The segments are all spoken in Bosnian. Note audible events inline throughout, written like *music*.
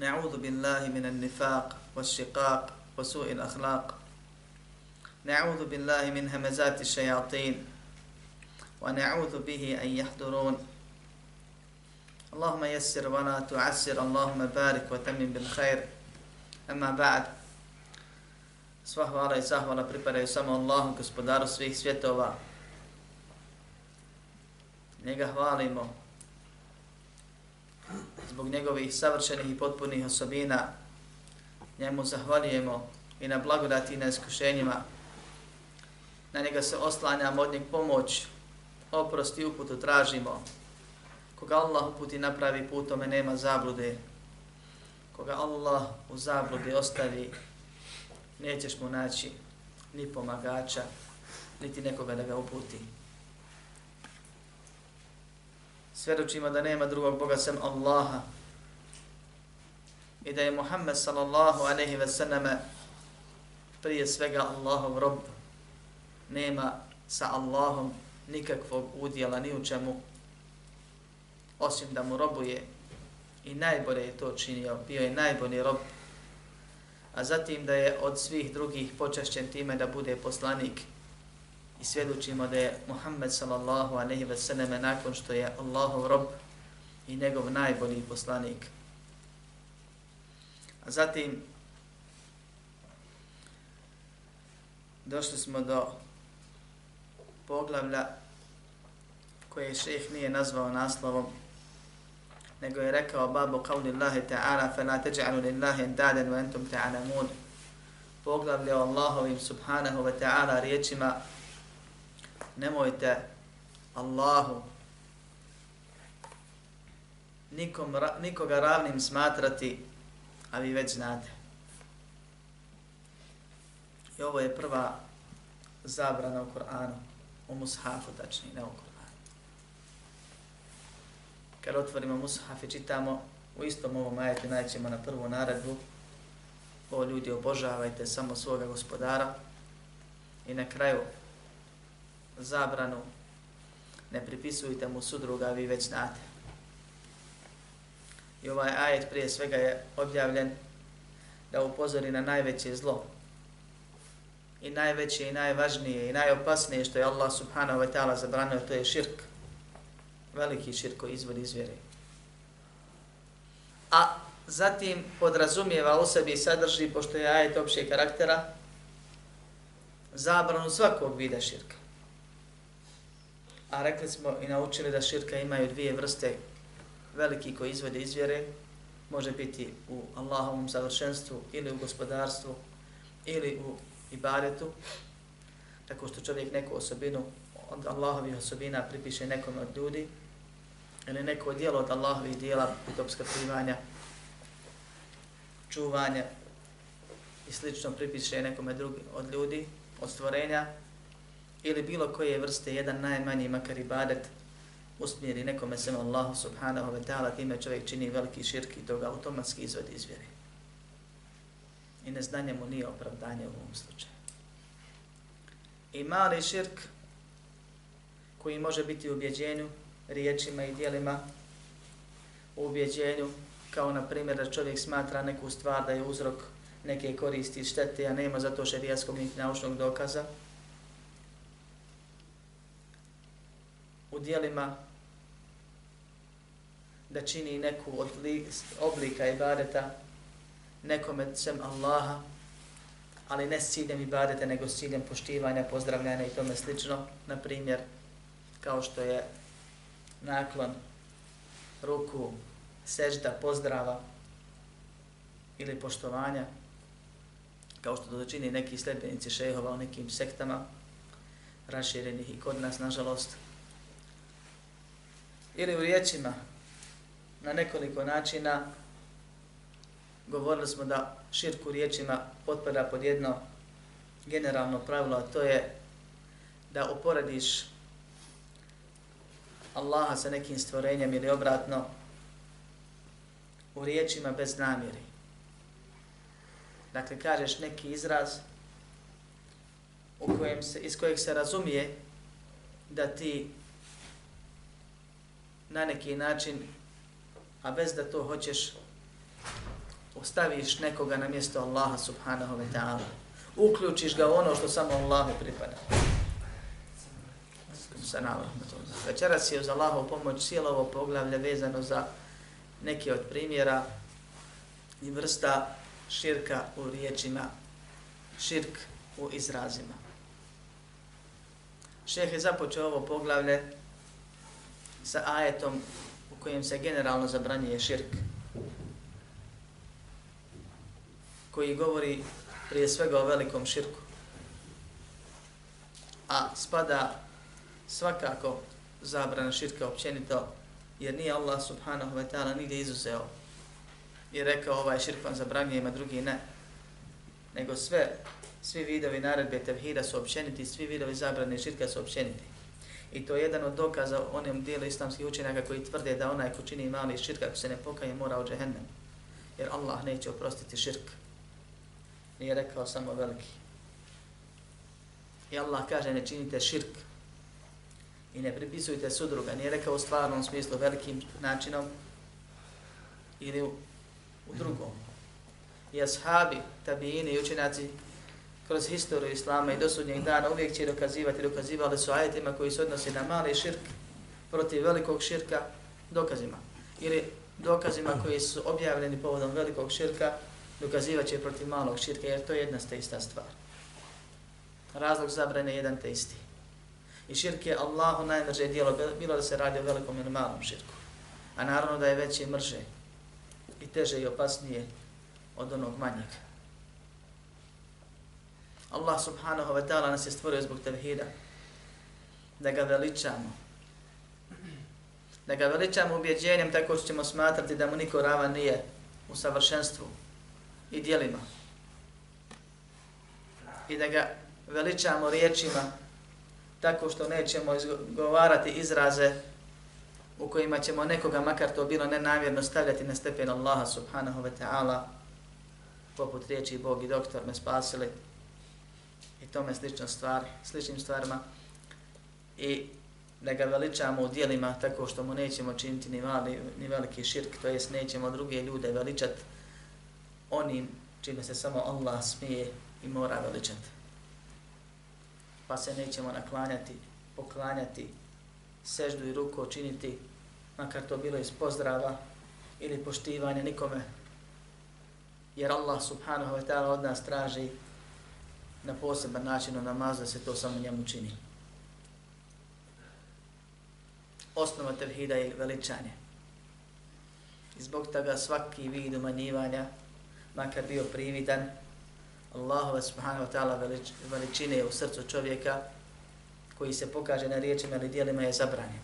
نعوذ بالله من النفاق والشقاق وسوء الأخلاق. نعوذ بالله من همزات الشياطين ونعوذ به أن يحضرون. اللهم يسر ولا تعسر. اللهم بارك وتمم بالخير. أما بعد Sva hvala i zahvala pripadaju samo Allahu, gospodaru svih svjetova. Njega hvalimo. Zbog njegovih savršenih i potpunih osobina. Njemu zahvaljujemo i na blagodati i na iskušenjima. Na njega se oslanjamo od njeg pomoć, oprost i uputu tražimo. Koga Allah uputi napravi putome nema zablude. Koga Allah u zabludi ostavi, nećeš mu naći ni pomagača, niti nekoga da ga uputi. Svjedočimo da nema drugog Boga sem Allaha i da je Muhammed sallallahu aleyhi ve sallame prije svega Allahov rob. Nema sa Allahom nikakvog udjela ni u čemu osim da mu robuje i najbolje je to činio, bio je najbolji rob a zatim da je od svih drugih počašćen time da bude poslanik i svjedočimo da je Muhammed sallallahu alaihi ve selleme nakon što je Allahov rob i njegov najbolji poslanik. A zatim došli smo do poglavlja koje šeheh nije nazvao naslovom nego je rekao babu qavli Allahi ta'ala fe la teđa'lu lillahi endaden wa entum ta'alamun poglavlja o Allahovim subhanahu wa ta'ala riječima nemojte Allahu nikom, nikoga ravnim smatrati a vi već znate. I ovo je prva zabrana u Koranu u mushafu tačni, ne u Koranu kad otvorimo mushaf i čitamo u istom ovom ajetu najćemo na prvu naredbu o ljudi obožavajte samo svoga gospodara. I na kraju zabranu ne pripisujte mu sudruga, vi već znate. I ovaj ajet prije svega je objavljen da upozori na najveće zlo i najveće i najvažnije i najopasnije što je Allah subhanahu wa ta'ala zabranio, to je širk veliki širk koji izvodi iz vjere. A zatim podrazumijeva u sebi i sadrži, pošto je ajet općeg karaktera, zabranu svakog vida širka. A rekli smo i naučili da širka imaju dvije vrste. Veliki koji izvode iz vjere, može biti u Allahovom savršenstvu ili u gospodarstvu ili u ibadetu, tako što čovjek neku osobinu od Allahovih osobina pripiše nekom od ljudi, ili neko dijelo od Allahovih dijela, pitopska primanja, čuvanja i slično pripiše nekome drugi od ljudi, od stvorenja, ili bilo koje vrste, jedan najmanji makar ibadet, usmjeri nekome sem Allahu subhanahu wa ta'ala, time čovjek čini veliki širk i toga automatski izvodi iz vjere. I neznanje mu nije opravdanje u ovom slučaju. I mali širk koji može biti u ubjeđenju, riječima i dijelima, u ubjeđenju, kao na primjer da čovjek smatra neku stvar da je uzrok neke koristi i štete, a nema za to šerijaskog niti naučnog dokaza. U dijelima da čini neku od oblika ibadeta nekome sem Allaha, ali ne s ciljem ibadeta, nego s ciljem poštivanja, pozdravljanja i tome slično. Na primjer, kao što je naklon ruku, sežda, pozdrava ili poštovanja, kao što to čini neki sledbenici šehova u nekim sektama, raširenih i kod nas, nažalost, ili u riječima, na nekoliko načina, govorili smo da širku riječima potpada pod jedno generalno pravilo, a to je da uporediš Allaha sa nekim stvorenjem ili obratno u riječima bez namjeri. Dakle, kažeš neki izraz u kojem se, iz kojeg se razumije da ti na neki način, a bez da to hoćeš, ostaviš nekoga na mjesto Allaha subhanahu wa ta'ala. Uključiš ga ono što samo Allahu pripada. Večeras je uz Allahovu pomoć cijelo ovo poglavlje vezano za neke od primjera i vrsta širka u riječima, širk u izrazima. Šeh je započeo ovo poglavlje sa ajetom u kojem se generalno zabranjuje širk, koji govori prije svega o velikom širku, a spada svakako zabrana širka općenito, jer nije Allah subhanahu wa ta'ala nigdje izuzeo i rekao ovaj širk vam zabranjuje, ima drugi ne, nego sve, svi vidovi naredbe tevhida su općeniti, svi vidovi zabrane širka su općeniti. I to je jedan od dokaza onem dijelu islamskih učenjaka koji tvrde da onaj ko čini mali širk, ako se ne pokaje, mora u džehennem. Jer Allah neće oprostiti širk. Nije rekao samo veliki. I Allah kaže ne činite širk. I ne pripisujte sudruga. Nije rekao u stvarnom smislu velikim načinom ili u, u drugom. I ashabi, tabijini i učenjaci kroz historiju Islama i do sudnjeg dana uvijek će dokazivati, dokazivali su ajetima koji se odnosi na mali širk protiv velikog širka dokazima. Ili dokazima koji su objavljeni povodom velikog širka dokazivat će protiv malog širka jer to je jedna te ista stvar. Razlog zabrane je jedan te isti. I širk je Allahu najmrže dijelo, bilo da se radi o velikom ili malom širku. A naravno da je veće mrže i teže i opasnije od onog manjeg. Allah subhanahu wa ta'ala nas je stvorio zbog tevhida. Da ga veličamo. Da ga veličamo ubjeđenjem tako što ćemo smatrati da mu niko rava nije u savršenstvu i dijelima. I da ga veličamo riječima tako što nećemo izgovarati izraze u kojima ćemo nekoga, makar to bilo nenamjerno, stavljati na stepen Allaha subhanahu wa ta'ala poput riječi Bog i doktor me spasili i tome slično stvar, sličnim stvarima i da ga veličamo u dijelima tako što mu nećemo činiti ni, mali, ni veliki širk, to jest nećemo druge ljude veličati onim čime se samo Allah smije i mora veličati. Pa se nećemo naklanjati, poklanjati, seždu i ruku činiti, makar to bilo iz pozdrava ili poštivanja nikome. Jer Allah subhanahu wa ta'ala od nas traži na poseban način u namazu da se to samo njemu čini. Osnova tevhida je veličanje. I zbog toga svaki vid umanjivanja, makar bio prividan, Allahu subhanahu wa ta'ala velič, veličine u srcu čovjeka koji se pokaže na riječima ili dijelima je zabranjen.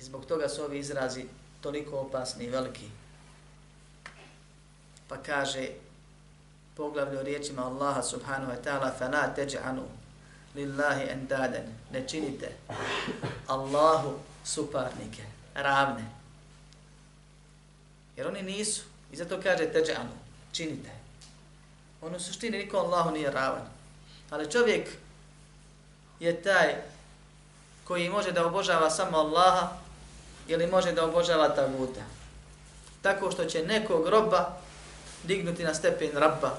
I zbog toga su ovi izrazi toliko opasni i veliki. Pa kaže poglavlje o riječima Allaha subhanahu wa ta'ala فَنَا تَجْعَنُوا لِلَّهِ اَنْدَادًا Ne činite Allahu suparnike, ravne. Jer oni nisu. I zato kaže teđanu, činite. On u suštini niko Allahu nije ravan. Ali čovjek je taj koji može da obožava samo Allaha ili može da obožava taguta. Tako što će nekog roba dignuti na stepen rabba,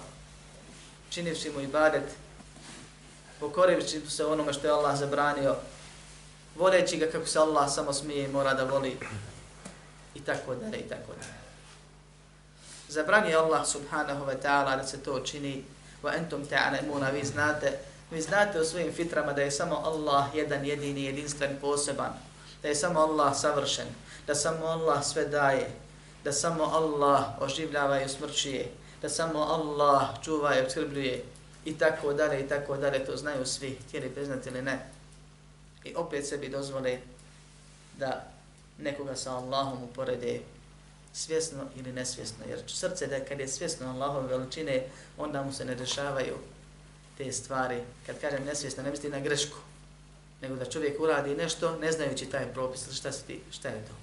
činivši mu ibadet, pokorivši se onome što je Allah zabranio, voleći ga kako se Allah samo smije i mora da voli i tako dalje i tako dalje. Zabranio Allah subhanahu wa ta'ala da se to čini wa entum ta'lamuna vi znate vi znate u svojim fitrama da je samo Allah jedan jedini jedinstven poseban da je samo Allah savršen da samo Allah sve daje da samo Allah oživljava i usmrćuje da samo Allah čuva i obskrbljuje i tako dalje i tako dalje to znaju svi htjeli priznati ili ne i opet sebi dozvole da nekoga sa Allahom uporede svjesno ili nesvjesno. Jer srce da kad je svjesno Allahove veličine, onda mu se ne dešavaju te stvari. Kad kažem nesvjesno, ne misli na grešku, nego da čovjek uradi nešto ne znajući taj propis, šta, ti, šta je to?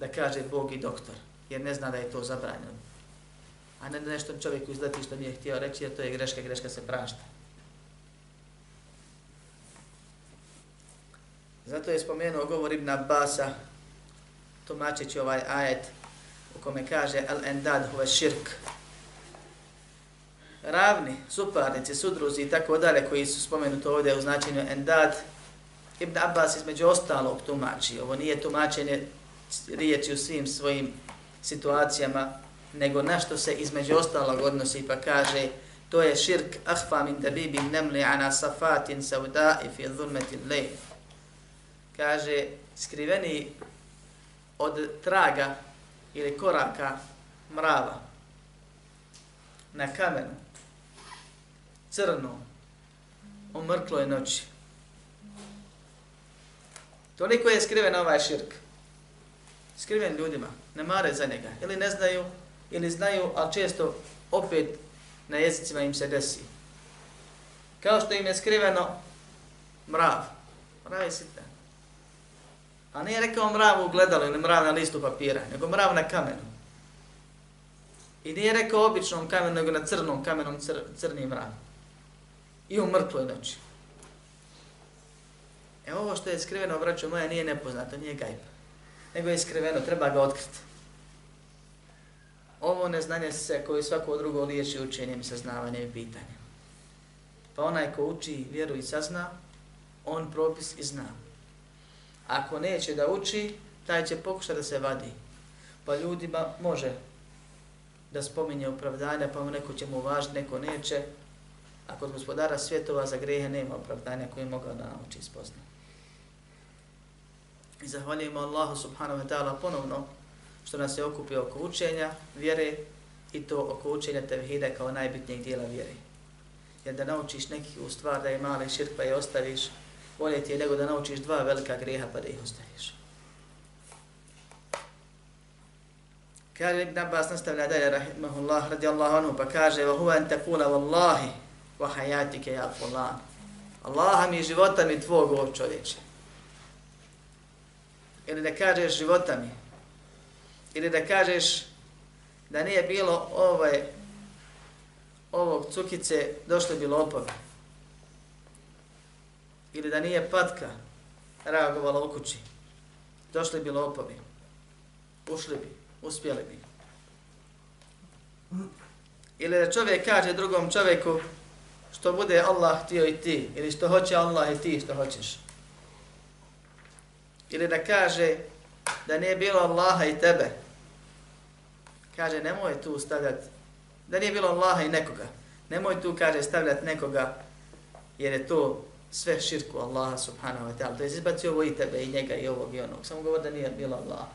Da kaže Bog i doktor, jer ne zna da je to zabranjeno. A ne nešto čovjeku izleti što nije htio reći, jer to je greška, greška se prašta. Zato je spomenuo govor Ibn Abbasa, tumačeći ovaj ajet u kome kaže al-endad huve širk. Ravni, suparnici, sudruzi i tako dalje koji su spomenuti ovdje u značenju endad, Ibn Abbas između ostalog tumači. Ovo nije tumačenje riječi u svim svojim situacijama, nego na što se između ostalog odnosi pa kaže to je širk ahfa min tabibi nemli ana safatin saudai fi dhulmeti lej. kaže, skriveni od traga ili koraka mrava na kamenu, crno, u mrkloj noći. Toliko je skriven ovaj širk. Skriven ljudima, ne mare za njega. Ili ne znaju, ili znaju, ali često opet na jezicima im se desi. Kao što im je skriveno mrav. Mrav je sitna. A nije rekao mrav u gledalu ili mrav na listu papira, nego mrav na kamenu. I nije rekao običnom kamenu, nego na crnom kamenom cr, crni mrav. I u mrtvoj noći. E ovo što je skriveno, vraću moja, nije nepoznato, nije gajba. Nego je skriveno, treba ga otkriti. Ovo neznanje se koji svako drugo liječi učenjem, saznavanjem i pitanjem. Pa onaj ko uči vjeru i sazna, on propis i zna. Ako neće da uči, taj će pokušati da se vadi. Pa ljudima može da spominje opravdanja, pa mu neko će mu važiti, neko neće. A kod gospodara svjetova za grehe nema opravdanja koje je mogao da nauči spozna. I zahvaljujemo Allahu subhanahu wa ta'ala ponovno što nas je okupio oko učenja vjere i to oko učenja tevhida kao najbitnijeg dijela vjere. Jer da naučiš neki u stvar da je mali širk pa je ostaviš, bolje ti je nego da naučiš dva velika grijeha pa da ih ostaviš. Kaže Ibn Abbas nastavlja dalje, rahimahullah, radijallahu anhu, pa kaže, va huwa anta kula wallahi, wa hayatike ya fulan. Allaha mi života mi tvog ovog čovječe. Ili da kažeš života mi. Ili da kažeš da nije bilo ove, ovog cukice, došlo bi lopovi. ili da nije patka reagovala u kući, došli bi lopovi, ušli bi, uspjeli bi. Ili da čovjek kaže drugom čovjeku što bude Allah htio i ti, ili što hoće Allah i ti što hoćeš. Ili da kaže da nije bilo Allaha i tebe. Kaže, nemoj tu stavljati, da nije bilo Allaha i nekoga. Nemoj tu, kaže, stavljati nekoga, jer je to sve širku Allaha subhanahu wa ta'ala. To je izbacio ovo i tebe i njega i ovog i onog. Samo govor da nije bilo Allah.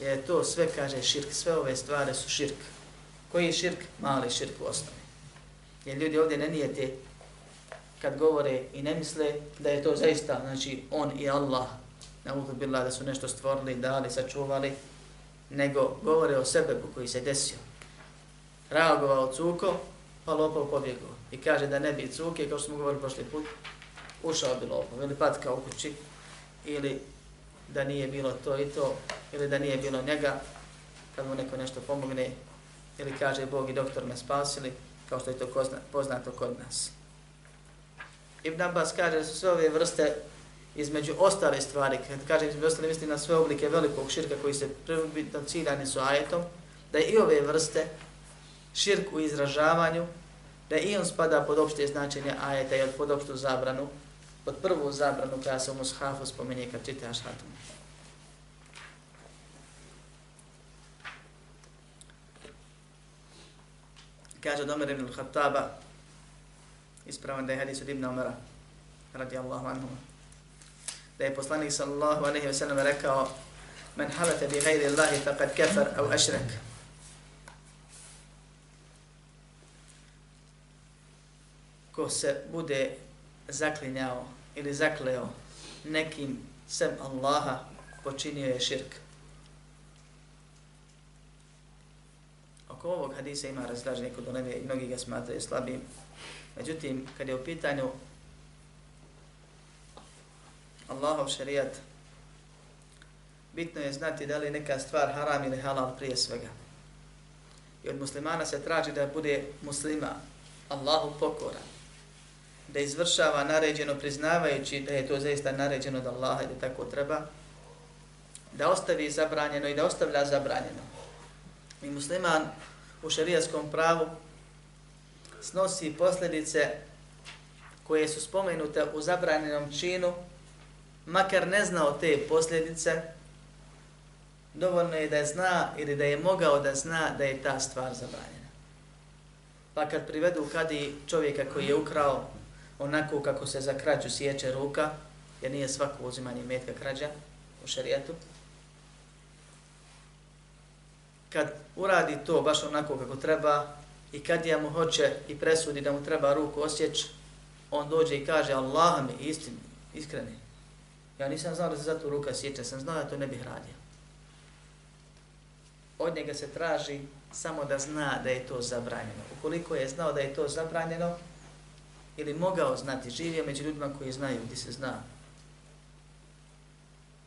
Je to sve kaže širk, sve ove stvari su širk. Koji je širk? Mali širk u osnovi. Jer ljudi ovdje ne nijete kad govore i ne misle da je to zaista, znači on i Allah, na bila da su nešto stvorili, dali, sačuvali, nego govore o sebebu koji se desio. Reagovao cuko, pa lopov pobjegao. I kaže da ne bi cuke, kao što smo govorili prošli put, ušao bi lopov ili patka u kući, ili da nije bilo to i to, ili da nije bilo njega, kad mu neko nešto pomogne, ili kaže Bog i doktor me spasili, kao što je to poznato kod nas. Ibn Abbas kaže da su sve ove vrste između ostale stvari, kad kažem između ostale, mislim na sve oblike velikog širka koji se prvobitno ciljani su ajetom, da i ove vrste širk u izražavanju, da i on spada pod opšte značenje ajeta i pod opštu zabranu, pod prvu zabranu koja se u Mushafu spomenije kad čitaš hatom. Kaže Domer ibn al-Khattaba, ispravan da je hadis od Ibn Omara, radijallahu anhu, da je poslanik sallallahu alaihi wa sallam rekao, men halata bi gajri Allahi faqad kafar au ašrek. Ko se bude zaklinjao ili zakleo nekim sem Allaha, počinio je širk. Oko ovog hadisa ima razlaženje kod onebe i mnogi ga smatraju slabim. Međutim, kad je u pitanju Allahov šerijat, bitno je znati da li neka stvar haram ili halal prije svega. I od muslimana se traži da bude muslima, Allahu pokoran, da izvršava naređeno priznavajući da je to zaista naređeno od Allaha i da tako treba, da ostavi zabranjeno i da ostavlja zabranjeno. I musliman u šarijaskom pravu snosi posljedice koje su spomenute u zabranjenom činu, makar ne znao te posljedice, dovoljno je da zna ili da je mogao da zna da je ta stvar zabranjena. Pa kad privedu kadi čovjeka koji je ukrao onako kako se za krađu sjeće ruka, jer nije svako uzimanje metka krađa u šarijetu, kad uradi to baš onako kako treba i kad ja mu hoće i presudi da mu treba ruku osjeć, on dođe i kaže Allah mi istini, iskreni. Ja nisam znao da se za to ruka sjeća, sam znao da to ne bih radio. Od njega se traži samo da zna da je to zabranjeno. Ukoliko je znao da je to zabranjeno, ili mogao znati, živio među ljudima koji znaju gdje se zna,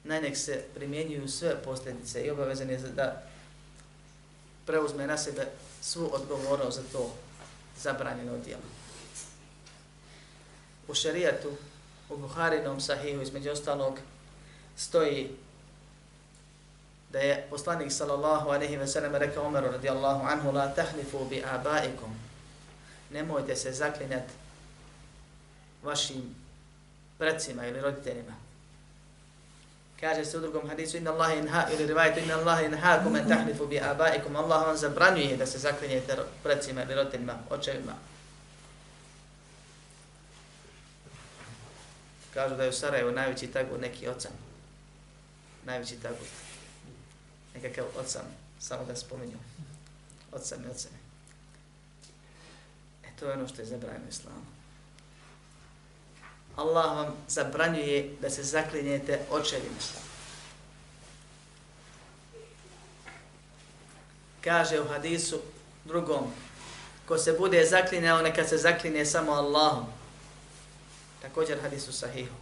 najnek se primjenjuju sve posljedice i obavezan je da preuzme na sebe svu odgovornost za to zabranjeno djelo. U šarijatu, u Buharinom sahihu, između ostalog, stoji da je poslanik sallallahu alejhi ve sellem rekao Omeru radijallahu anhu la tahlifu bi abaikum nemojte se zaklinjati vašim precima ili roditeljima Kaže se u drugom hadisu inna Allaha inha ili rivajetu inna inha kum an tahlifu bi abaikum. Allah vam zabranjuje da se zaklinjete precima ili roditeljima, očevima. Kažu da je u Sarajevu najveći tagu neki ocan. Najveći tagu. Nekakav ocan, samo da spominju. Ocan i ocane. E to je ono što je zabranjeno islamu. Allah vam zabranjuje da se zaklinjete očevima. Kaže u hadisu drugom, ko se bude zaklinjao, neka se zaklinje samo Allahom. Također hadisu sahihu.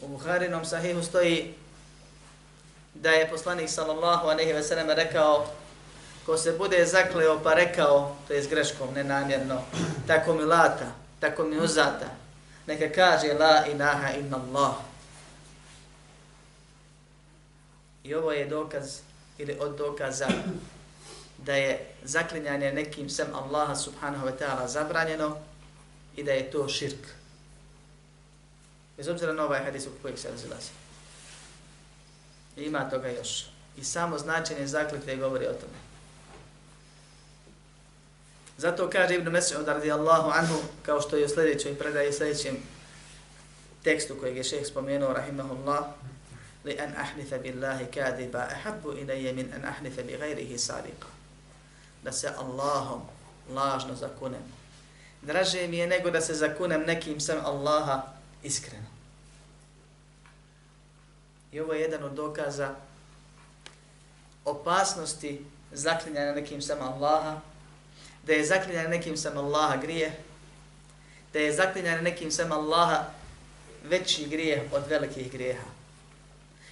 U Buharinom sahihu stoji da je poslanik sallallahu aleyhi ve sellem rekao ko se bude zakleo pa rekao, to je s greškom, nenamjerno, tako mi lata, tako mi uzata, neka kaže la ilaha inna Allah. I ovo je dokaz ili od dokaza da je zaklinjanje nekim sem Allaha subhanahu wa ta'ala zabranjeno i da je to širk. Bez obzira na ovaj hadis u kojeg se razilazi. Ima toga još. I samo značenje zakljetve govori o tome. Zato kaže Ibn Mes'ud radijallahu anhu, kao što je u sljedećoj predaji, sljedećem tekstu kojeg je šeheh spomenuo, rahimahullah, li an ahnitha billahi kadiba ahabbu ilaje min an ahnitha bi gajrihi sadiqa. Da se Allahom lažno zakunem. Draže mi je nego da se zakunem nekim sam Allaha iskreno. I ovo je jedan od dokaza opasnosti zaklinjanja nekim sam Allaha da je zaklinjanje nekim sam Allaha grije, da je zaklinjanje nekim sam Allaha veći grije od velikih grijeha.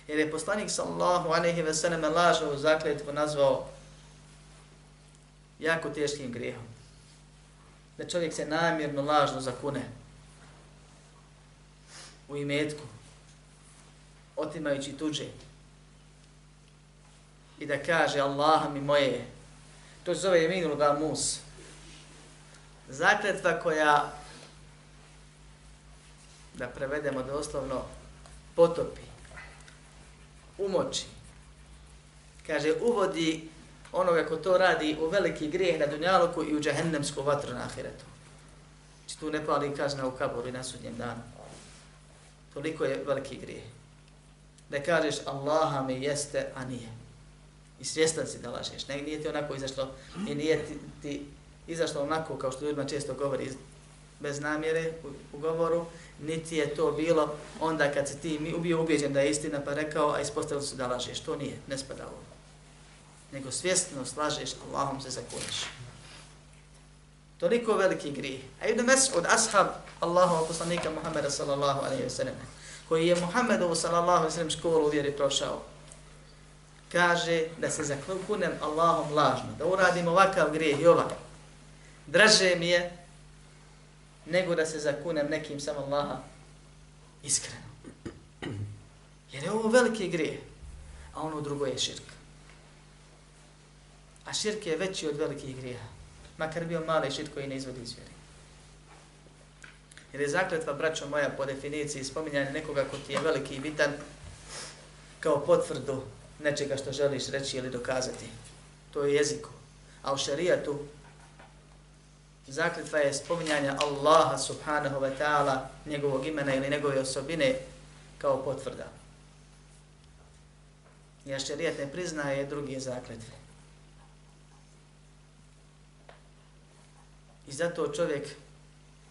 Jer je poslanik sallallahu alaihi ve sallam lažnu zakljetvu nazvao jako teškim grijehom. Da čovjek se namjerno lažno zakune u imetku, otimajući tuđe i da kaže Allah mi moje, to se zove jeminul gamus, zakletva koja, da prevedemo doslovno, potopi, umoči, kaže, uvodi onoga ko to radi u veliki grijeh na dunjaluku i u džahennemsku vatru na ahiretu. Či tu ne pali kazna u kaboru i na sudnjem danu. Toliko je veliki grijeh. Da kažeš Allaha mi jeste, a nije. I svjestan si da lažeš. Ne, nije ti onako izašlo i nije ti, ti izašlo onako kao što ljudima često govori bez namjere u, u govoru, niti je to bilo onda kad se ti bio ubijeđen da je istina pa rekao, a ispostavili su da lažeš. To nije, ne spada ovo. Nego svjesno slažeš, Allahom se zakoniš. Toliko veliki grih. A Ibn Mas'ud, ashab Allahova poslanika Muhammeda sallallahu alaihi wa sallam, koji je Muhammedovu sallallahu alaihi wa sallam školu u vjeri prošao, kaže da se zakunem Allahom lažno, da uradim ovakav grijeh i ovakav. Draže mi je nego da se zakunem nekim sam Allaha iskreno. Jer je ovo veliki grijeh, a ono drugo je širk. A širk je veći od velikih grijeha, makar bio mali širk koji ne izvodi iz vjeri. Jer je zakletva, braćo moja, po definiciji spominjanje nekoga ko ti je veliki i bitan, kao potvrdu nečega što želiš reći ili dokazati. To je jeziku. A u šarijatu zakletva je spominjanja Allaha subhanahu wa ta'ala, njegovog imena ili njegove osobine kao potvrda. Ja šarijat ne priznaje drugi zakletve. I zato čovjek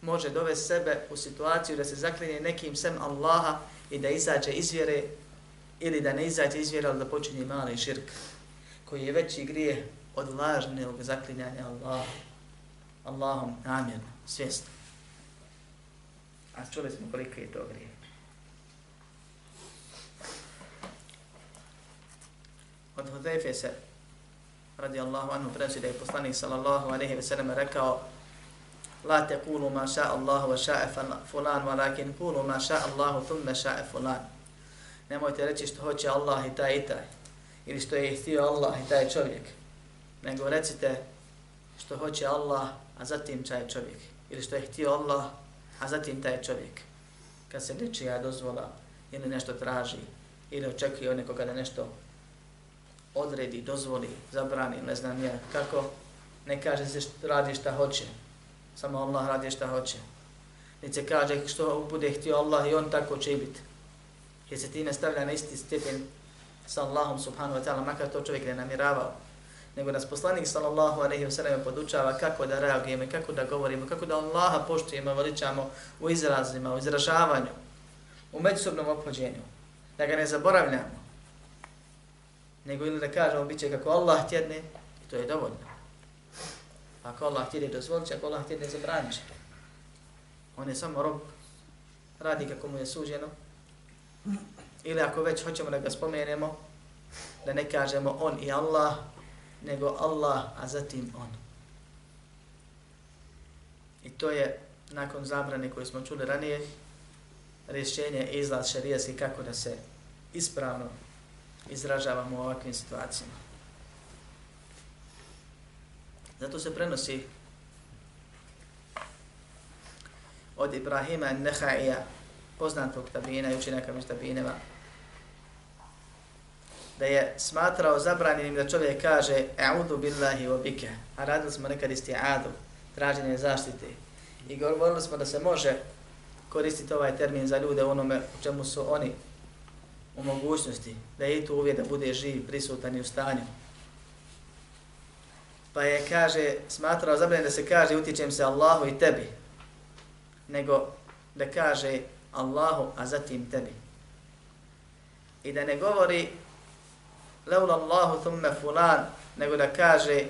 može dovesti sebe u situaciju da se zaklinje nekim sem Allaha i da izađe iz vjere ili da ne izađe iz vjere, ali da počinje mali širk koji je veći grije od lažnog zaklinjanja Allaha. Allahom namjerno, svjesno. A čuli smo koliko je to grije. Od Hudejfe se, radi Allahu anhu, prenosi da je poslanik sallallahu alaihi ve sellem rekao La te kulu ma ša Allahu wa ša'e fulan, walakin kulu ma ša Allahu thumme ša'e fulan. Nemojte reći što hoće Allah i taj i taj. Ili što je htio Allah i taj čovjek. Nego recite što hoće Allah, a zatim taj čovjek. Ili što je htio Allah, a zatim taj čovjek. Kad se nečija dozvola ili nešto traži, ili očekuje od nekoga da nešto odredi, dozvoli, zabrani, ne znam ja kako, ne kaže se što radi šta hoće, samo Allah radi šta hoće. Ni se kaže što bude htio Allah i on tako će biti. Jer se time stavlja na isti stepen sa Allahom subhanahu wa ta'ala, makar to čovjek ne namiravao nego nas poslanik sallallahu alejhi ve sallam podučava kako da reagujemo, kako da govorimo, kako da Allaha poštujemo, veličamo u izrazima, u izražavanju, u međusobnom opođenju. da ga ne zaboravljamo, nego ili da kažemo bit će kako Allah tjedne, i to je dovoljno. Ako Allah htjede dozvolit ako Allah htjede zabranit će. On je samo rob, radi kako mu je suđeno, ili ako već hoćemo da ga spomenemo, da ne kažemo on i Allah, nego Allah, a zatim on. I to je, nakon zabrane koje smo čuli ranije, rješenje izlaz šarijaski kako da se ispravno izražavamo u ovakvim situacijama. Zato se prenosi od Ibrahima Nehaija, poznatog tabina i učenjaka među tabineva, da je smatrao zabranjenim da čovjek kaže A'udhu billahi wa bike. A radili smo nekad isti'adu, traženje zaštite. I govorili smo da se može koristiti ovaj termin za ljude u onome u čemu su oni u mogućnosti, da je tu uvijek da bude živ, prisutan i u stanju. Pa je, kaže, smatrao zabranjen da se kaže utječem se Allahu i tebi, nego da kaže Allahu, a zatim tebi. I da ne govori leula Allahu thumme fulan, nego da kaže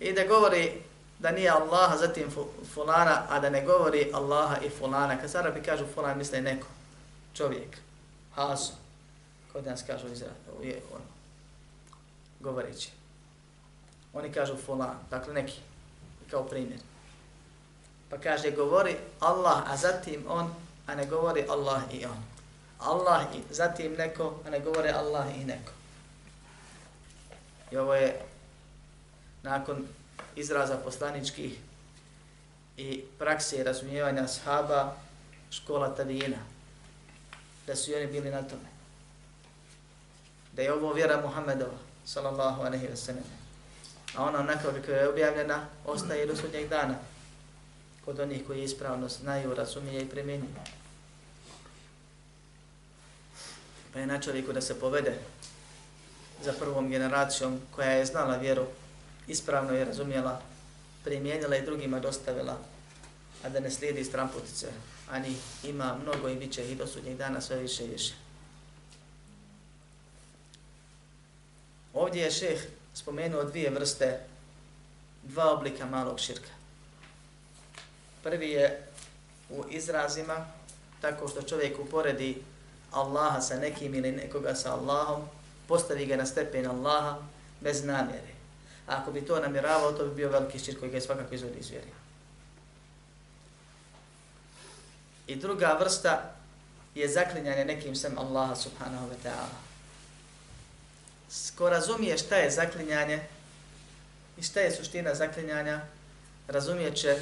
i da govori da nije Allaha zatim fulana, a da ne govori Allaha i fulana. Kad se Arabi kažu fulan, misle neko, čovjek, haso, kod nas kažu izra, je on, govoreći. Oni kažu fulan, dakle neki, kao primjer. Pa kaže, govori Allah, a zatim on, a ne govori Allah i on. Allah i zatim neko, a ne govore Allah i neko. I ovo je nakon izraza poslaničkih i prakse razumijevanja ashaba škola tabijina. Da su oni bili na tome. Da je ovo vjera Muhammedova. sallallahu aleyhi wa sallam. A ona onako kako je objavljena, ostaje do sudnjeg dana kod onih koji ispravno znaju, razumije i primjenjuju. Pa je na čovjeku da se povede za prvom generacijom koja je znala vjeru, ispravno je razumjela, primijenila i drugima dostavila, a da ne slijedi stramputice, ani ima mnogo i bit će i do sudnjeg dana sve više i više. Ovdje je šeh spomenuo dvije vrste, dva oblika malog širka. Prvi je u izrazima, tako što čovjek uporedi Allaha sa nekim ili nekoga sa Allahom, postavi ga na stepen Allaha bez namjere. A ako bi to namjeravao, to bi bio veliki širk koji ga je svakako izvodi iz vjeri. I druga vrsta je zaklinjanje nekim sem Allaha subhanahu wa ta'ala. Ko razumije šta je zaklinjanje i šta je suština zaklinjanja, razumije će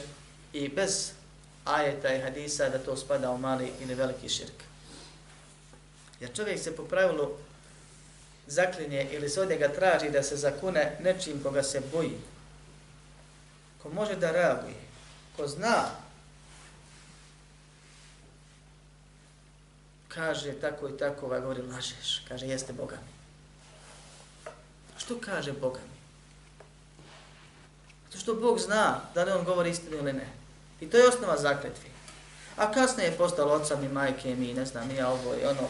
i bez ajeta i hadisa da to spada u mali ili veliki širk. Jer čovjek se po pravilu zaklinje ili se od njega traži da se zakune nečim koga se boji, ko može da reaguje, ko zna, kaže tako i tako, ovaj govori lažeš, kaže jeste Boga mi. Što kaže Boga mi? To što Bog zna da li on govori istinu ili ne. I to je osnova zakletvi. A kasnije je postalo oca mi, majke mi, ne znam, ja ovo i ono,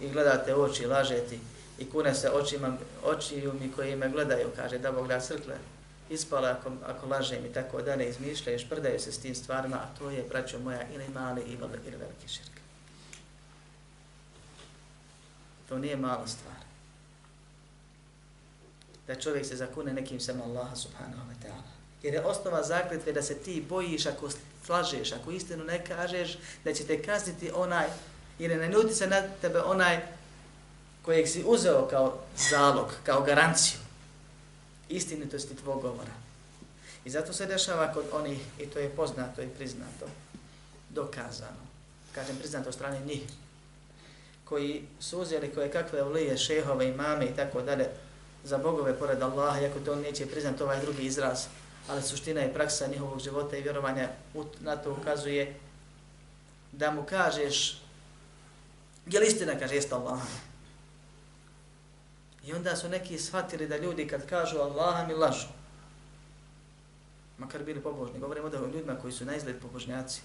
i gledate oči, lažeti, i kune se očima, očiju mi koji me gledaju, kaže da Bog da crkle, ispala ako, ako lažem i tako da ne izmišljaju, šprdaju se s tim stvarima, a to je, braćo moja, ili mali ili veliki širk. To nije mala stvar. Da čovjek se zakune nekim sem Allaha subhanahu wa ta'ala. Jer je osnova zakletve da se ti bojiš ako slažeš, ako istinu ne kažeš, da će te kazniti onaj, jer ne nudi se na tebe onaj kojeg si uzeo kao zalog, kao garanciju istinitosti tvog govora. I zato se dešava kod onih, i to je poznato i priznato, dokazano, kažem priznato od strane njih, koji su uzeli koje kakve ulije, šehove, imame i tako dalje, za bogove pored Allaha, iako to on neće priznati ovaj drugi izraz, ali suština i praksa njihovog života i vjerovanja na to ukazuje da mu kažeš, je li istina, kaže, jeste Allah. I onda su neki shvatili da ljudi kad kažu Allaha mi lažu. Makar bili pobožni. Govorimo da o ljudima koji su na izgled pobožnjaci.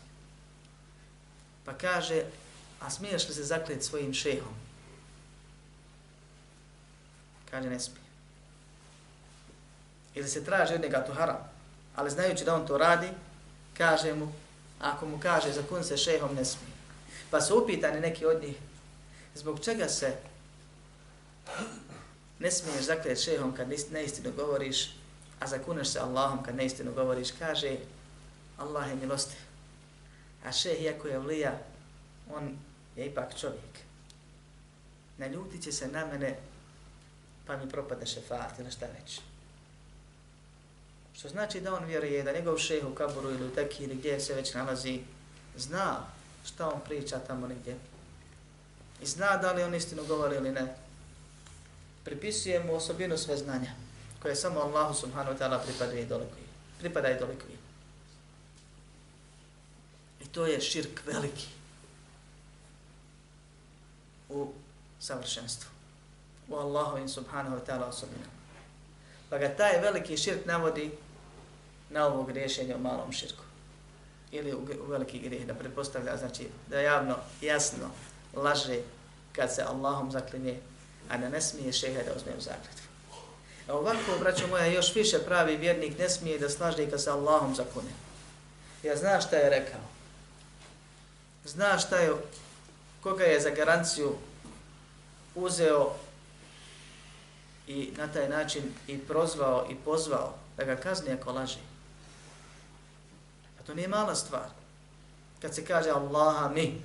Pa kaže, a smiješ li se zakljeti svojim šehom? Kaže, ne smije. Ili se traži od njega to haram. Ali znajući da on to radi, kaže mu, ako mu kaže za kun se šehom ne smije. Pa su upitani neki od njih, zbog čega se ne smiješ zakljeti šehom kad neistinu govoriš, a zakuneš se Allahom kad neistinu govoriš, kaže Allah je milostiv. A šeh, iako je vlija, on je ipak čovjek. Naljutit će se na mene, pa mi propade šefat ili šta već. Što znači da on vjeruje da njegov šeh u kaburu ili u teki ili gdje se već nalazi, zna šta on priča tamo negdje. I zna da li on istinu govori ili ne pripisuje mu osobinu sve znanja, koje samo Allahu subhanahu wa ta'ala pripada i dolikuje. Pripada i dolikuje. I to je širk veliki u savršenstvu. U Allahu subhanahu wa ta'ala osobinu. Pa ga taj veliki širk navodi na ovo rješenja u malom širku. Ili u, veliki grijeh, da pretpostavlja, znači da javno, jasno laže kad se Allahom zaklinje a da ne smije šeha da uzme u zakletvu. A ovako, braćo moja, još više pravi vjernik ne smije da slaže kad se Allahom zakune. Ja zna šta je rekao. Zna šta je, koga je za garanciju uzeo i na taj način i prozvao i pozvao da ga kazni ako laže. To nije mala stvar. Kad se kaže Allaha mi,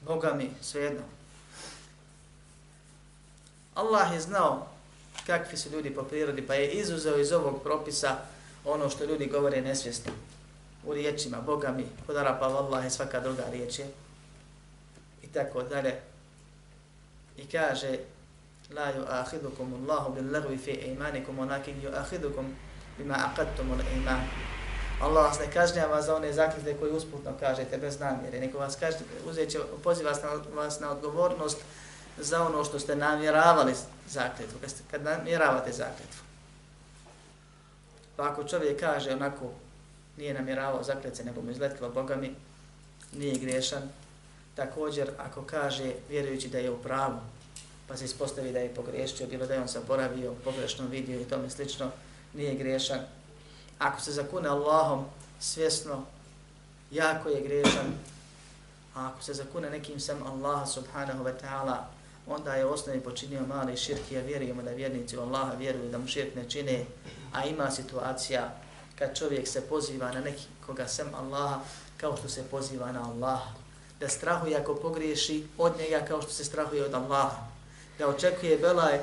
Boga mi, svejedno. Allah je znao kakvi su ljudi po prirodi, pa je izuzeo iz ovog propisa ono što ljudi govore nesvjesno. U riječima, Boga mi, podara pa Allah je svaka druga riječ je. I tako dalje. i kaže la yu'akhidukum Allahu bil lagwi fi aymanikum walakin yu'akhidukum bima aqadtum al Allah vas ne kažnjava za one zakljete koje usputno kažete bez namjere, nego vas kaže, uzet će, poziva vas na, vas na odgovornost za ono što ste namjeravali zakljetvu, kad, ste, kad namjeravate zakljetvu. Pa ako čovjek kaže onako, nije namjeravao zakljece, nego mu izletilo Boga mi, nije griješan. Također, ako kaže, vjerujući da je u pravu, pa se ispostavi da je pogriješio, bilo da je on zaboravio, pogrešno vidio i tome slično, nije grešan. Ako se zakune Allahom svjesno, jako je grešan. A ako se zakune nekim sam Allaha subhanahu wa ta'ala, onda je osnovi počinio mali širk, ja vjerujemo da vjernici u Allaha vjeruju da mu širk ne čine, a ima situacija kad čovjek se poziva na nekoga sem Allaha, kao što se poziva na Allaha. Da strahuje ako pogriješi od njega kao što se strahuje od Allaha. Da očekuje belaj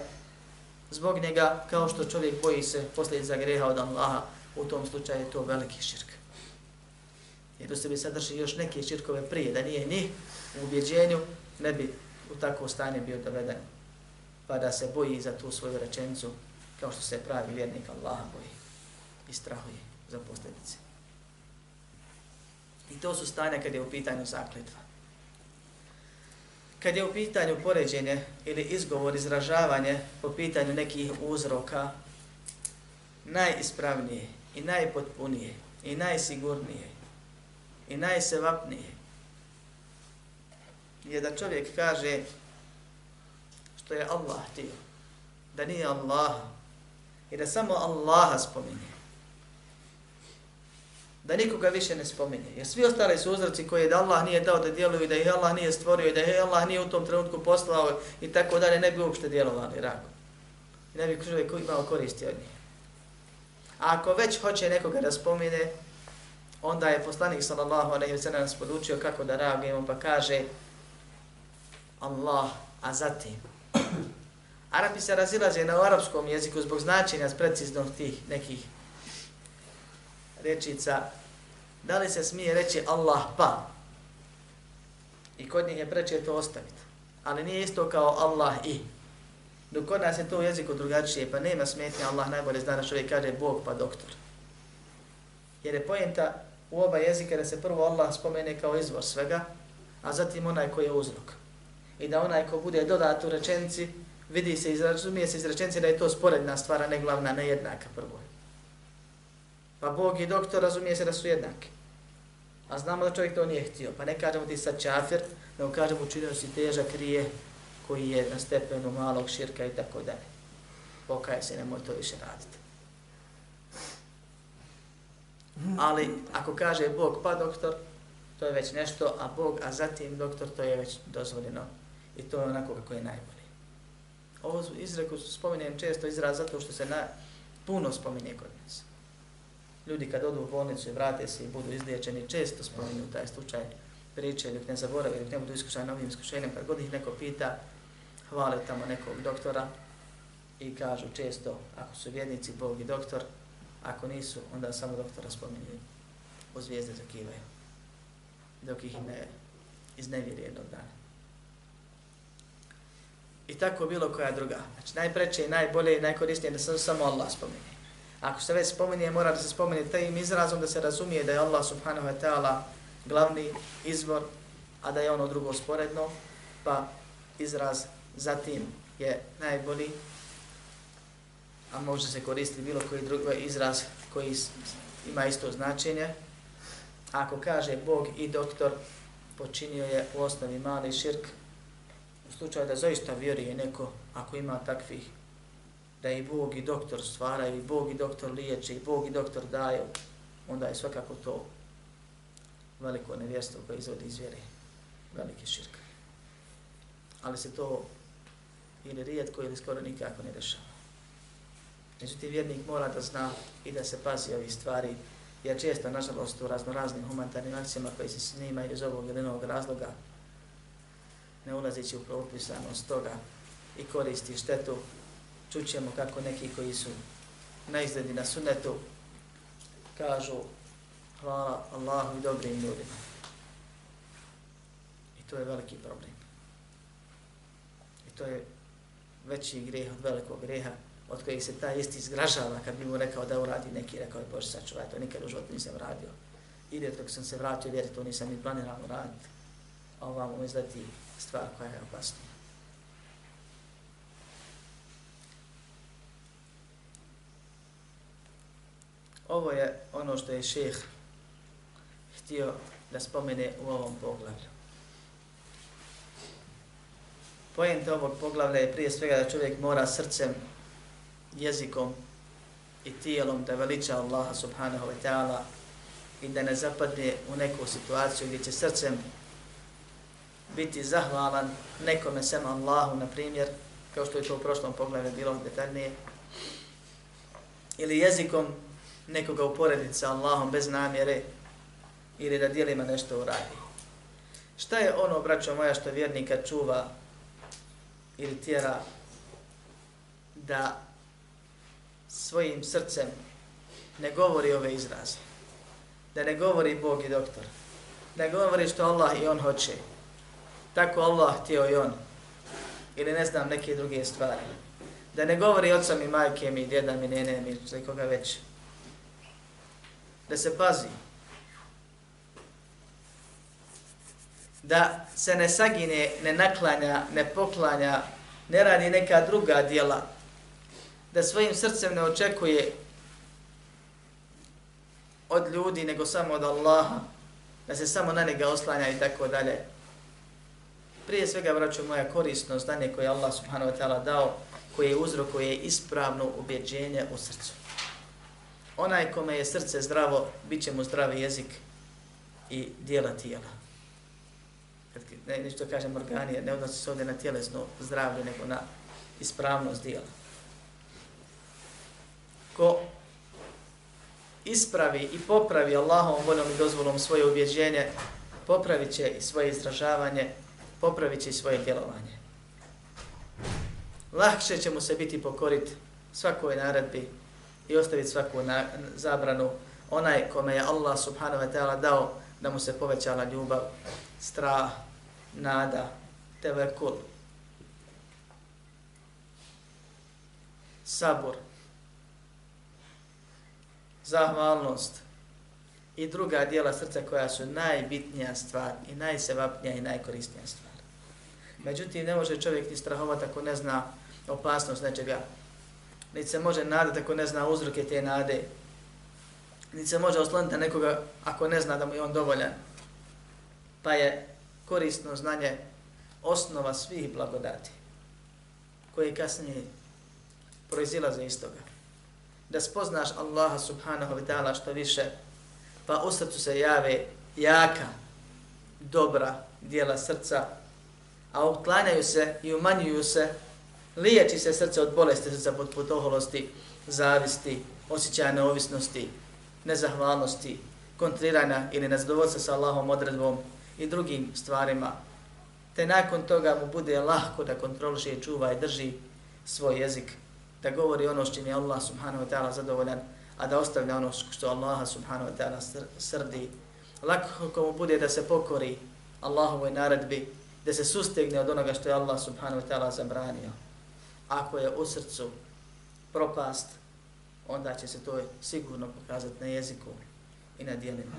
zbog njega kao što čovjek boji se posljedica greha od Allaha. U tom slučaju je to veliki širk. Jer u sebi sadrži još neke širkove prije, da nije ni u ubjeđenju, ne bi u takvo stanje bio doveden. Pa da se boji za tu svoju rečenicu kao što se pravi vjernik Allaha boji i strahuje za posljedice. I to su stanja kada je u pitanju zakletva. Kad je u pitanju poređenje ili izgovor, izražavanje po pitanju nekih uzroka, najispravnije i najpotpunije i najsigurnije i najsevapnije je da čovjek kaže što je Allah htio, da nije Allah i da samo Allaha spominje da nikoga više ne spominje. Jer svi ostali su uzroci koje da Allah nije dao da djeluju, da ih Allah nije stvorio, da ih Allah nije u tom trenutku poslao i tako dalje, ne bi uopšte djelovali rako. I ne bi čovjek imao koristi od njih. A ako već hoće nekoga da spomine, onda je poslanik sallallahu alejhi ve sellem nas podučio kako da reagujemo, pa kaže Allah, a zatim. *clears throat* Arapi se razilaze na arapskom jeziku zbog značenja preciznog tih nekih rečica, da li se smije reći Allah pa? I kod njih je preče to ostaviti. Ali nije isto kao Allah i. Dok kod nas je to u jeziku drugačije, pa nema smetnje, Allah najbolje zna da čovjek kaže Bog pa doktor. Jer je pojenta u oba jezika da se prvo Allah spomene kao izvor svega, a zatim onaj koji je uzrok. I da onaj ko bude dodat u rečenci, vidi se, izrazumije se iz rečenci da je to sporedna stvara, ne glavna, ne jednaka prvo. Pa Bog i doktor razumije se da su jednaki. A znamo da čovjek to nije htio. Pa ne kažemo ti sad čafir, nego kažemo učinio si težak rije koji je na stepenu malog širka i tako dalje. Pokaje se, nemoj to više raditi. Ali ako kaže Bog pa doktor, to je već nešto, a Bog, a zatim doktor, to je već dozvoljeno. I to je onako kako je najbolje. Ovo izreku spominjem često izraz zato što se na, puno spominje kod nas ljudi kad odu u bolnicu i vrate se i budu izliječeni, često spominju taj slučaj priče, ili ne zaborave, ili ne budu iskušani novim iskušenjem, kad god ih neko pita, hvale tamo nekog doktora i kažu često, ako su vjednici, Bog i doktor, ako nisu, onda samo doktora spominju, o zvijezde zakivaju, dok ih ne iznevjeri jednog dana. I tako bilo koja druga. Znači, najpreće i najbolje i najkorisnije da se samo Allah spominje. Ako se već spominje, mora da se spomene tajim izrazom da se razumije da je Allah subhanahu wa ta'ala glavni izvor, a da je ono drugo sporedno, pa izraz zatim je najbolji, a može se koristiti bilo koji drugi izraz koji ima isto značenje. Ako kaže Bog i doktor, počinio je u osnovi mali širk, u slučaju da zaista vjeruje neko, ako ima takvih da i Bog i doktor stvaraju, i Bog i doktor liječe, i Bog i doktor daju, onda je svakako to veliko nevjerstvo koje izvodi iz vjere, veliki širk. Ali se to ili rijetko ili skoro nikako ne dešava. Međutim, vjernik mora da zna i da se pazi ovih stvari, jer često, nažalost, u razno raznim humanitarnim akcijama koji se snimaju iz ovog ili novog razloga, ne ulazeći u propisanost toga i koristi štetu, čućemo kako neki koji su na izgledi na sunetu kažu hvala Allahu i dobrim ljudima. I to je veliki problem. I to je veći greh od velikog greha, od kojeg se taj isti zgražava kad bi mu rekao da uradi neki, rekao je Bože sačuvaj, to nikad u životu nisam radio. Ide dok sam se vratio, vjeri, to nisam ni planirao raditi. A ovamo izleti stvar koja je opasnija. Ovo je ono što je šeh htio da spomene u ovom poglavlju. Pojenta ovog poglavlja je prije svega da čovjek mora srcem, jezikom i tijelom da veliča Allaha subhanahu wa ta'ala i da ne zapadne u neku situaciju gdje će srcem biti zahvalan nekome sem Allahu, na primjer, kao što je to u prošlom poglavlju bilo detaljnije, ili jezikom nekoga uporediti sa Allahom bez namjere ili da dijelima nešto uradi. Šta je ono, braćo moja, što vjernika čuva ili tjera da svojim srcem ne govori ove izraze, da ne govori Bog i doktor, da govori što Allah i On hoće, tako Allah htio i On, ili ne znam neke druge stvari, da ne govori oca mi, majke mi, djeda mi, nene mi, za koga već, da se pazi, da se ne sagine, ne naklanja, ne poklanja, ne radi neka druga dijela, da svojim srcem ne očekuje od ljudi, nego samo od Allaha, da se samo na njega oslanja i tako dalje. Prije svega, braću moja, korisno znanje koje Allah subhanahu wa ta'ala dao, koje uzrokuje ispravno ubjeđenje u srcu. Onaj kome je srce zdravo, bit će mu zdravi jezik i dijela tijela kad ne, nešto kažem organije, ne odnosi se ovdje na tjelesno zdravlje, nego na ispravnost dijela. Ko ispravi i popravi Allahom voljom i dozvolom svoje ubjeđenje, popravit će i svoje izražavanje, popravit će i svoje djelovanje. Lahše će mu se biti pokorit svakoj naredbi i ostaviti svaku na, zabranu onaj kome je Allah subhanahu wa ta'ala dao da mu se povećala ljubav, strah, nada, tevekul, sabor, zahvalnost i druga dijela srca koja su najbitnija stvar i najsevapnija i najkorisnija stvar. Međutim, ne može čovjek ni strahovati ako ne zna opasnost nečega. Niti se može nadati ako ne zna uzroke te nade. Niti se može osloniti nekoga ako ne zna da mu je on dovoljan. Pa je korisno znanje osnova svih blagodati koje kasnije proizilaze iz toga. Da spoznaš Allaha subhanahu wa ta'ala što više, pa u srcu se jave jaka, dobra dijela srca, a uklanjaju se i umanjuju se, liječi se srce od bolesti srca pod potoholosti, zavisti, osjećaja neovisnosti, nezahvalnosti, kontriranja ili nezadovoljstva sa Allahom odredbom, i drugim stvarima, te nakon toga mu bude lahko da kontroliše čuva i drži svoj jezik, da govori ono što je Allah subhanahu wa ta'ala zadovoljan, a da ostavlja ono što Allah subhanahu wa ta'ala srdi. Lako mu bude da se pokori Allahovoj naredbi, da se sustegne od onoga što je Allah subhanahu wa ta'ala zabranio. Ako je u srcu propast, onda će se to sigurno pokazati na jeziku i na dijelima.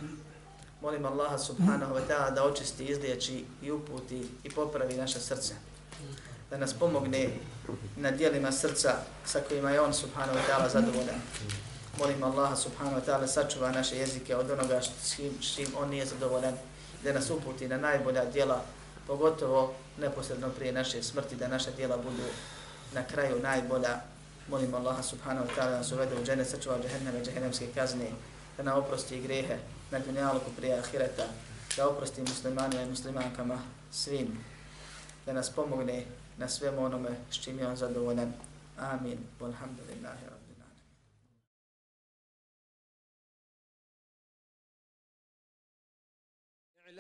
Molim Allaha subhanahu wa ta'ala da očisti, izliječi i uputi i popravi naše srce. Da nas pomogne na dijelima srca sa kojima je On subhanahu wa ta'ala zadovoljan. Molim Allaha subhanahu wa ta'ala sačuva naše jezike od onoga s čim On nije zadovoljan. Da nas uputi na najbolja dijela, pogotovo neposredno prije naše smrti, da naša dijela budu na kraju najbolja. Molim Allaha subhanahu wa ta'ala da nas uvede u džene, sačuva džahenneme, džehennemske kazne, da nam oprosti grehe, na dunjaluku prije ahireta, da oprosti muslimanima i muslimankama svim, da nas pomogne na svemu onome s čim je on zadovoljan. Amin. Walhamdulillahi